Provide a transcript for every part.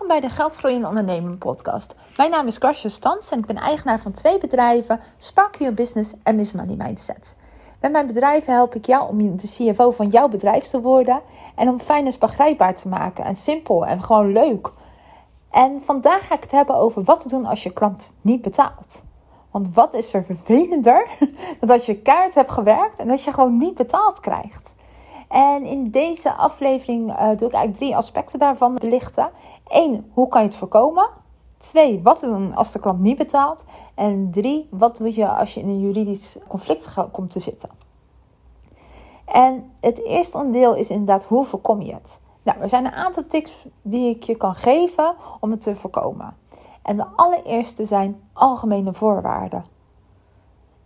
Welkom bij de Geldgroeiende Ondernemer podcast. Mijn naam is Karsje Stans en ik ben eigenaar van twee bedrijven, Spark Your Business en Miss Money Mindset. Met mijn bedrijven help ik jou om de CFO van jouw bedrijf te worden en om finance begrijpbaar te maken en simpel en gewoon leuk. En vandaag ga ik het hebben over wat te doen als je klant niet betaalt. Want wat is er vervelender dan als je kaart hebt gewerkt en dat je gewoon niet betaald krijgt. En in deze aflevering uh, doe ik eigenlijk drie aspecten daarvan belichten. Eén, hoe kan je het voorkomen? Twee, wat doen als de klant niet betaalt? En drie, wat doe je als je in een juridisch conflict komt te zitten? En het eerste onderdeel is inderdaad, hoe voorkom je het? Nou, er zijn een aantal tips die ik je kan geven om het te voorkomen. En de allereerste zijn algemene voorwaarden.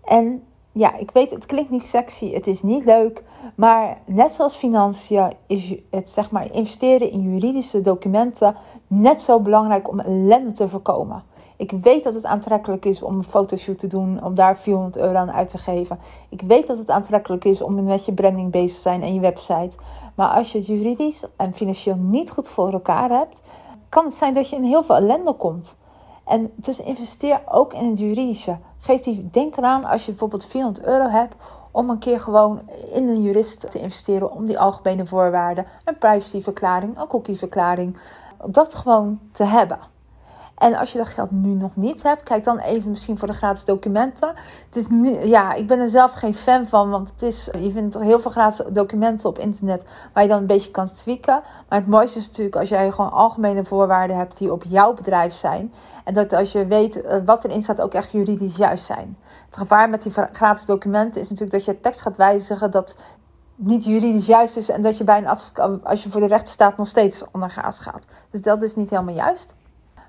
En ja, ik weet, het klinkt niet sexy, het is niet leuk. Maar net zoals financiën is het zeg maar investeren in juridische documenten net zo belangrijk om ellende te voorkomen. Ik weet dat het aantrekkelijk is om een fotoshoot te doen, om daar 400 euro aan uit te geven. Ik weet dat het aantrekkelijk is om met je branding bezig te zijn en je website. Maar als je het juridisch en financieel niet goed voor elkaar hebt, kan het zijn dat je in heel veel ellende komt. En dus investeer ook in het juridische. Geef die, denk eraan als je bijvoorbeeld 400 euro hebt, om een keer gewoon in een jurist te investeren om die algemene voorwaarden, een privacyverklaring, een cookieverklaring, dat gewoon te hebben. En als je dat geld nu nog niet hebt, kijk dan even misschien voor de gratis documenten. Het is ja, ik ben er zelf geen fan van, want het is, je vindt heel veel gratis documenten op internet waar je dan een beetje kan tweaken. Maar het mooiste is natuurlijk als jij gewoon algemene voorwaarden hebt die op jouw bedrijf zijn. En dat als je weet eh, wat erin staat ook echt juridisch juist zijn. Het gevaar met die gratis documenten is natuurlijk dat je tekst gaat wijzigen dat niet juridisch juist is en dat je bij een advocaat, als je voor de rechter staat, nog steeds ondergaas gaat. Dus dat is niet helemaal juist.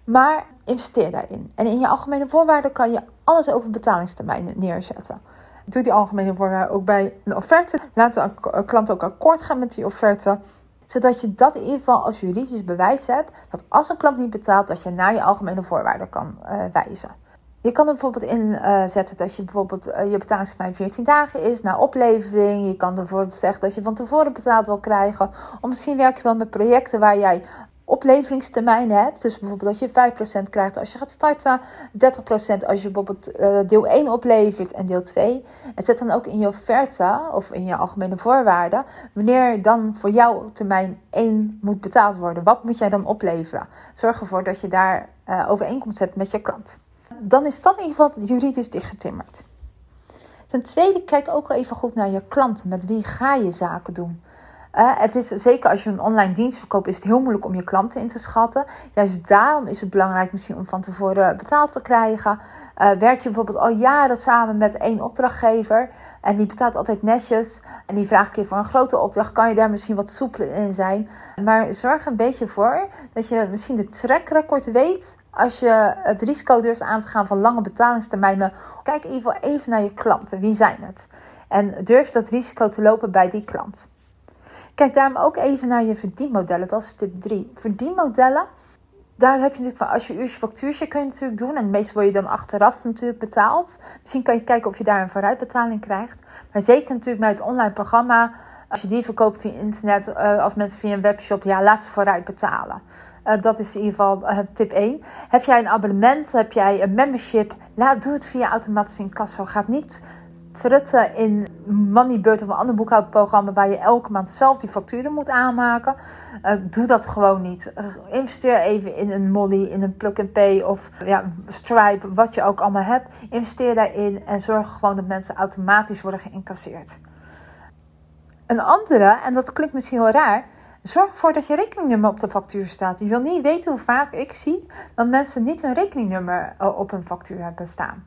Maar investeer daarin. En in je algemene voorwaarden kan je alles over betalingstermijnen neerzetten. Doe die algemene voorwaarden ook bij een offerte. Laat de klant ook akkoord gaan met die offerte. Zodat je dat in ieder geval als juridisch bewijs hebt. Dat als een klant niet betaalt, dat je naar je algemene voorwaarden kan uh, wijzen. Je kan er bijvoorbeeld in uh, zetten dat je bijvoorbeeld je betalingstermijn 14 dagen is na oplevering. Je kan er bijvoorbeeld zeggen dat je van tevoren betaald wil krijgen. Of misschien werk je wel met projecten waar jij opleveringstermijnen hebt. Dus bijvoorbeeld dat je 5% krijgt als je gaat starten, 30% als je bijvoorbeeld uh, deel 1 oplevert en deel 2. En zet dan ook in je offerte of in je algemene voorwaarden wanneer dan voor jou termijn 1 moet betaald worden. Wat moet jij dan opleveren? Zorg ervoor dat je daar uh, overeenkomst hebt met je klant. Dan is dat in ieder geval juridisch dichtgetimmerd. Ten tweede, kijk ook even goed naar je klanten. Met wie ga je zaken doen? Uh, het is zeker als je een online dienst verkoopt, is het heel moeilijk om je klanten in te schatten. Juist daarom is het belangrijk misschien om van tevoren betaald te krijgen. Uh, werk je bijvoorbeeld al jaren samen met één opdrachtgever en die betaalt altijd netjes en die vraagt een keer voor een grote opdracht, kan je daar misschien wat soepeler in zijn. Maar zorg een beetje voor dat je misschien de trackrecord weet als je het risico durft aan te gaan van lange betalingstermijnen. Kijk in ieder geval even naar je klanten. Wie zijn het? En durf dat risico te lopen bij die klant. Kijk daarom ook even naar je verdienmodellen. Dat is tip 3. Verdienmodellen, daar heb je natuurlijk van als je uurtje factuurtje kun je natuurlijk doen. En meestal word je dan achteraf natuurlijk betaald. Misschien kan je kijken of je daar een vooruitbetaling krijgt. Maar zeker natuurlijk bij het online programma. Als je die verkoopt via internet uh, of mensen via een webshop, ja, laat ze vooruit betalen. Uh, dat is in ieder geval uh, tip 1. Heb jij een abonnement, heb jij een membership, laat, doe het via automatisch incasso. Gaat niet trutten in Moneybird of een ander boekhoudprogramma waar je elke maand zelf die facturen moet aanmaken. Uh, doe dat gewoon niet. investeer even in een Molly, in een Plug and Pay of ja, Stripe, wat je ook allemaal hebt. Investeer daarin en zorg gewoon dat mensen automatisch worden geïncasseerd. Een andere, en dat klinkt misschien heel raar, Zorg ervoor dat je rekeningnummer op de factuur staat. Je wil niet weten hoe vaak ik zie dat mensen niet een rekeningnummer eh, op hun factuur hebben staan.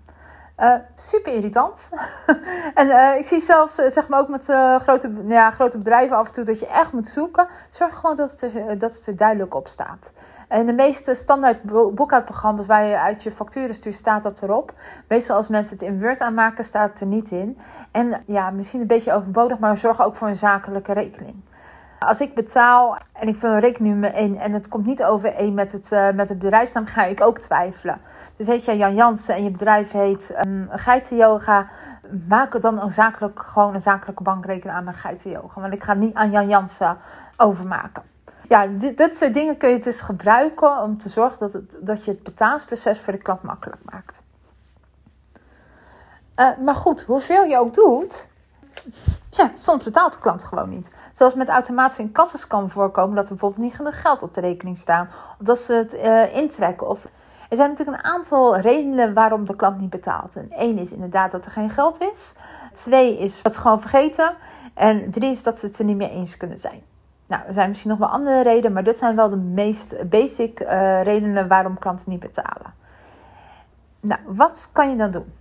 Uh, super irritant. en uh, ik zie zelfs, uh, zeg maar ook met grote, ja, grote bedrijven af en toe, dat je echt moet zoeken. Zorg gewoon dat het er, dat het duidelijk op staat. En de meeste standaard boekhoudprogramma's waar je uit je facturen stuurt, staat dat erop. Meestal als mensen het in Word aanmaken, staat het er niet in. En ja, misschien een beetje overbodig, maar zorg ook voor een zakelijke rekening. Als ik betaal en ik vul een rekening in en het komt niet overeen met het, uh, met het bedrijfsnaam, ga ik ook twijfelen. Dus heet jij Jan Jansen en je bedrijf heet um, Geitenyoga, maak dan een zakelijk, gewoon een zakelijke bankrekening aan mijn Geitenyoga. Want ik ga niet aan Jan Jansen overmaken. Ja, dit, dit soort dingen kun je dus gebruiken om te zorgen dat, het, dat je het betalingsproces voor de klant makkelijk maakt. Uh, maar goed, hoeveel je ook doet, ja, soms betaalt de klant gewoon niet. Zoals met automatische incassas kan voorkomen dat er bijvoorbeeld niet genoeg geld op de rekening staan. Of dat ze het uh, intrekken. Of... Er zijn natuurlijk een aantal redenen waarom de klant niet betaalt. En één is inderdaad dat er geen geld is. Twee is dat ze gewoon vergeten. En drie is dat ze het er niet mee eens kunnen zijn. Nou, er zijn misschien nog wel andere redenen, maar dit zijn wel de meest basic uh, redenen waarom klanten niet betalen. Nou, wat kan je dan doen?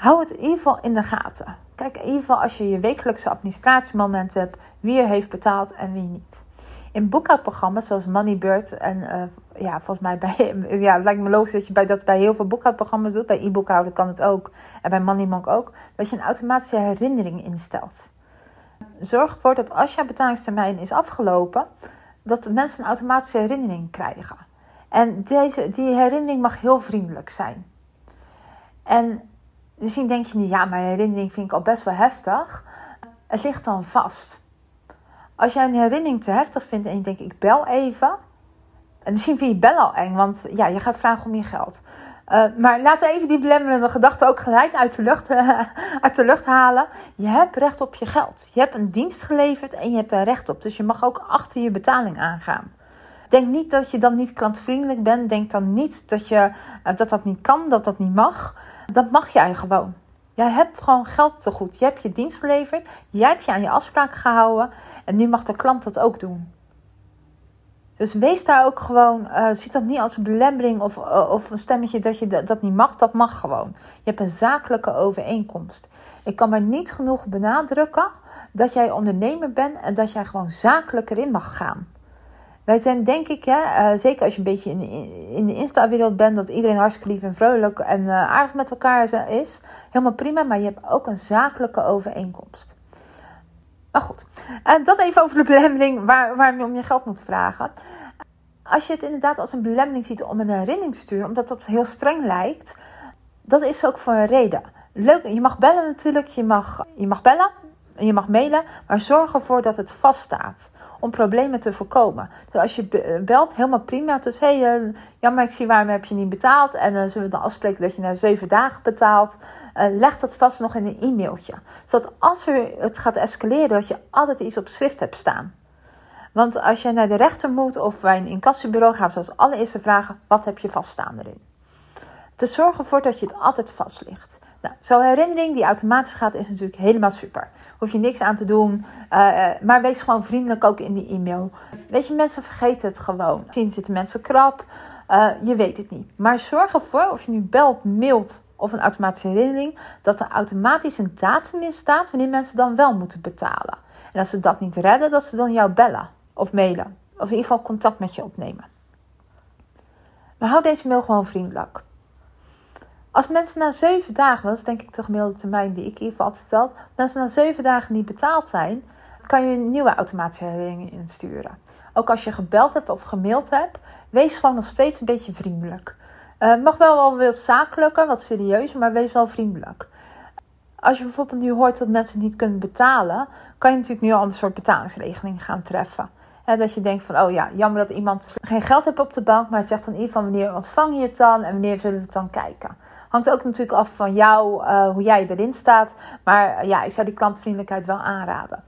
Hou het in ieder geval in de gaten. Kijk in ieder geval als je je wekelijkse administratiemoment hebt, wie er heeft betaald en wie niet. In boekhoudprogramma's zoals Moneybird en uh, ja, volgens mij bij, ja, het lijkt me logisch dat je bij, dat bij heel veel boekhoudprogramma's doet. Bij e-boekhouden kan het ook en bij Moneymonk ook. Dat je een automatische herinnering instelt. Zorg ervoor dat als jouw betalingstermijn is afgelopen, dat de mensen een automatische herinnering krijgen. En deze, die herinnering mag heel vriendelijk zijn. En misschien denk je niet, ja, mijn herinnering vind ik al best wel heftig. Het ligt dan vast. Als jij een herinnering te heftig vindt en je denkt, ik bel even. En misschien vind je bellen al eng, want ja, je gaat vragen om je geld. Uh, maar laten we even die belemmerende gedachten ook gelijk uit de, lucht, uit de lucht halen. Je hebt recht op je geld. Je hebt een dienst geleverd en je hebt daar recht op. Dus je mag ook achter je betaling aangaan. Denk niet dat je dan niet klantvriendelijk bent. Denk dan niet dat je, uh, dat, dat niet kan, dat dat niet mag. Dat mag jij gewoon. Jij hebt gewoon geld te goed. Je hebt je dienst geleverd. Jij hebt je aan je afspraak gehouden. En nu mag de klant dat ook doen. Dus wees daar ook gewoon, uh, ziet dat niet als een belemmering of, uh, of een stemmetje dat je dat niet mag. Dat mag gewoon. Je hebt een zakelijke overeenkomst. Ik kan maar niet genoeg benadrukken dat jij ondernemer bent en dat jij gewoon zakelijk erin mag gaan. Wij zijn denk ik, hè, uh, zeker als je een beetje in, in de Insta-wereld bent, dat iedereen hartstikke lief en vrolijk en aardig met elkaar is. Helemaal prima, maar je hebt ook een zakelijke overeenkomst. Maar goed, en dat even over de belemmering waar, waar je om je geld moet vragen. Als je het inderdaad als een belemmering ziet om een herinnering te sturen, omdat dat heel streng lijkt, dat is ook voor een reden. Leuk, je mag bellen natuurlijk, je mag, je mag bellen en je mag mailen, maar zorg ervoor dat het vaststaat om problemen te voorkomen. Dus als je belt, helemaal prima. Dus hé, hey, uh, jammer, ik zie waarom heb je niet betaald. En uh, zullen we dan afspreken dat je na zeven dagen betaalt. Leg dat vast nog in een e-mailtje. Zodat als het gaat escaleren, dat je altijd iets op schrift hebt staan. Want als je naar de rechter moet of bij een incassobureau gaat, zoals allereerste vragen, wat heb je vaststaan erin? Te zorgen ervoor dat je het altijd vast ligt. Nou, zo'n herinnering die automatisch gaat, is natuurlijk helemaal super. Hoef je niks aan te doen. Uh, maar wees gewoon vriendelijk ook in die e-mail. Weet je, mensen vergeten het gewoon. Misschien zitten mensen krap. Uh, je weet het niet. Maar zorg ervoor, of je nu belt, mailt of een automatische herinnering, dat er automatisch een datum in staat wanneer mensen dan wel moeten betalen. En als ze dat niet redden, dat ze dan jou bellen of mailen. Of in ieder geval contact met je opnemen. Maar hou deze mail gewoon vriendelijk. Als mensen na zeven dagen, dat is denk ik de gemiddelde termijn die ik geval altijd mensen na zeven dagen niet betaald zijn, kan je een nieuwe automatische herinnering insturen. Ook als je gebeld hebt of gemaild hebt, wees gewoon nog steeds een beetje vriendelijk. Uh, mag wel wel wat zakelijker, wat serieuzer, maar wees wel vriendelijk. Als je bijvoorbeeld nu hoort dat mensen niet kunnen betalen, kan je natuurlijk nu al een soort betalingsregeling gaan treffen. dat je denkt van, oh ja, jammer dat iemand geen geld heeft op de bank, maar het zegt dan in ieder geval wanneer ontvang je het dan en wanneer zullen we het dan kijken. Hangt ook natuurlijk af van jou, uh, hoe jij erin staat. Maar uh, ja, ik zou die klantvriendelijkheid wel aanraden.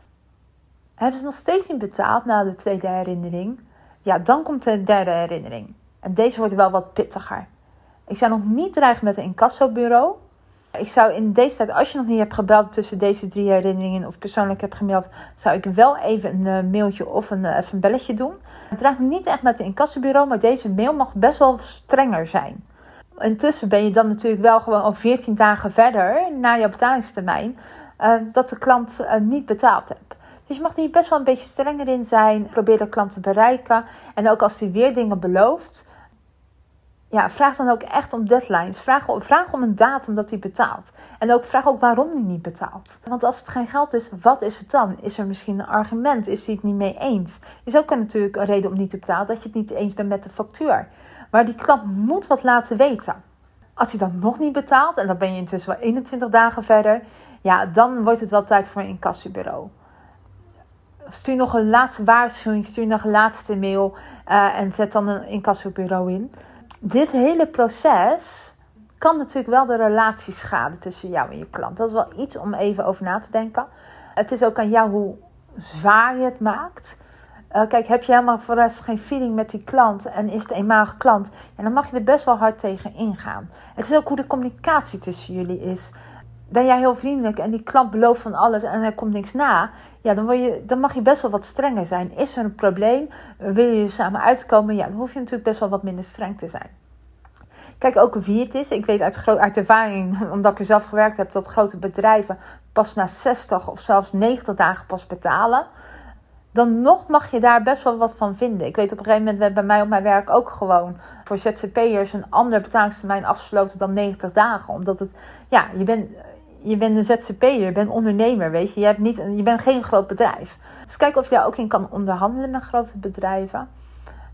Hebben ze nog steeds niet betaald na de tweede herinnering? Ja, dan komt de derde herinnering. En deze wordt wel wat pittiger. Ik zou nog niet dreigen met een incassobureau. Ik zou in deze tijd, als je nog niet hebt gebeld tussen deze drie herinneringen of persoonlijk hebt gemeld, zou ik wel even een uh, mailtje of een, even een belletje doen. Het draagt niet echt met een incassobureau, maar deze mail mag best wel strenger zijn. Intussen ben je dan natuurlijk wel gewoon al 14 dagen verder na jouw betalingstermijn uh, dat de klant uh, niet betaald hebt. Dus je mag hier best wel een beetje strenger in zijn. Probeer de klant te bereiken. En ook als hij weer dingen belooft, ja, vraag dan ook echt om deadlines. Vraag, vraag om een datum dat hij betaalt. En ook vraag ook waarom hij niet betaalt. Want als het geen geld is, wat is het dan? Is er misschien een argument? Is hij het niet mee eens? Is ook natuurlijk een reden om niet te betalen dat je het niet eens bent met de factuur. Maar die klant moet wat laten weten. Als hij dan nog niet betaalt, en dan ben je intussen wel 21 dagen verder, ja, dan wordt het wel tijd voor een incassobureau. stuur nog een laatste waarschuwing, stuur nog een laatste mail uh, en zet dan een incassobureau in. Dit hele proces kan natuurlijk wel de relatie schaden tussen jou en je klant. Dat is wel iets om even over na te denken. Het is ook aan jou hoe zwaar je het maakt. Uh, kijk, heb je helemaal voor geen feeling met die klant en is het een eenmalige klant, ja, dan mag je er best wel hard tegen ingaan. Het is ook hoe de communicatie tussen jullie is. Ben jij heel vriendelijk en die klant belooft van alles en er komt niks na, ja, dan, word je, dan mag je best wel wat strenger zijn. Is er een probleem? Wil je samen uitkomen? Ja, dan hoef je natuurlijk best wel wat minder streng te zijn. Kijk ook wie het is. Ik weet uit, uit ervaring, omdat ik er zelf gewerkt heb, dat grote bedrijven pas na 60 of zelfs 90 dagen pas betalen. Dan nog mag je daar best wel wat van vinden. Ik weet op een gegeven moment werd bij mij op mijn werk ook gewoon voor ZZP'ers een andere betalingstermijn afgesloten dan 90 dagen. Omdat het, ja, je bent, je bent een ZZP'er, je bent ondernemer, weet je. Je, hebt niet, je bent geen groot bedrijf. Dus kijk of je daar ook in kan onderhandelen met grote bedrijven.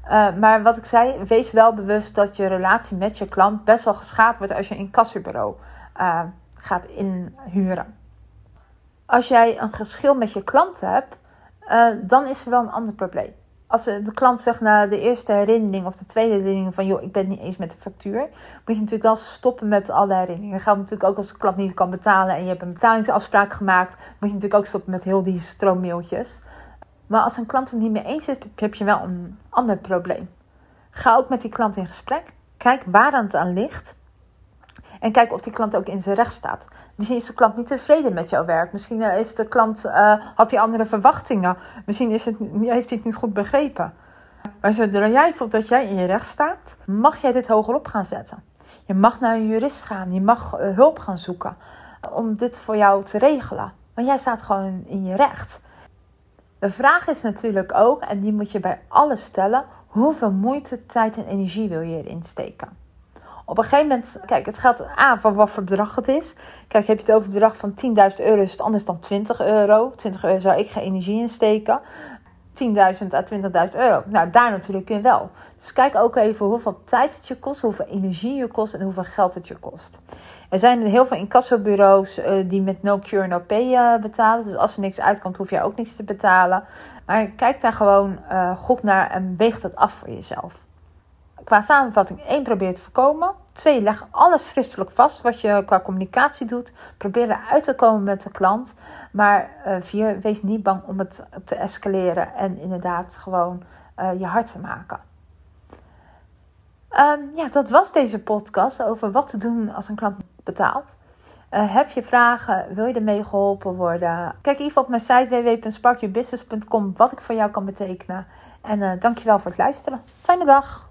Uh, maar wat ik zei, wees wel bewust dat je relatie met je klant best wel geschaad wordt als je een kassenbureau uh, gaat inhuren. Als jij een geschil met je klant hebt, uh, dan is er wel een ander probleem. Als de klant zegt na de eerste herinnering of de tweede herinnering van joh, ik ben niet eens met de factuur, moet je natuurlijk wel stoppen met alle herinneringen. Dat natuurlijk ook als de klant niet kan betalen en je hebt een betalingsafspraak gemaakt, moet je natuurlijk ook stoppen met heel die stroommailtjes. Maar als een klant het niet mee eens is, heb je wel een ander probleem. Ga ook met die klant in gesprek. Kijk waar het aan ligt. En kijk of die klant ook in zijn recht staat. Misschien is de klant niet tevreden met jouw werk. Misschien eh, is de klant, uh, had hij andere verwachtingen. Misschien is het, heeft hij het niet goed begrepen. Maar zodra jij voelt dat jij in je recht staat, mag jij dit hogerop gaan zetten. Je mag naar een jurist gaan. Je mag uh, hulp gaan zoeken om dit voor jou te regelen. Want jij staat gewoon in je recht. De vraag is natuurlijk ook, en die moet je bij alles stellen, hoeveel moeite, tijd en energie wil je erin steken? Op een gegeven moment, kijk, het gaat aan van wat voor bedrag het is. Kijk, heb je het over een bedrag van 10.000 euro, is het anders dan 20 euro. 20 euro zou ik geen energie in steken. 10.000 à 20.000 euro. Nou, daar natuurlijk in wel. Dus kijk ook even hoeveel tijd het je kost, hoeveel energie je kost en hoeveel geld het je kost. Er zijn heel veel incassobureaus uh, die met no cure no pay uh, betalen. Dus als er niks uitkomt, hoef je ook niks te betalen. Maar kijk daar gewoon uh, goed naar en weeg dat af voor jezelf. Qua samenvatting, één, probeer te voorkomen. Twee, leg alles schriftelijk vast wat je qua communicatie doet. Probeer eruit te komen met de klant. Maar vier, wees niet bang om het te escaleren en inderdaad gewoon je hart te maken. Um, ja, dat was deze podcast over wat te doen als een klant betaalt. Uh, heb je vragen? Wil je ermee geholpen worden? Kijk even op mijn site www.sparkyourbusiness.com wat ik voor jou kan betekenen. En uh, dankjewel voor het luisteren. Fijne dag!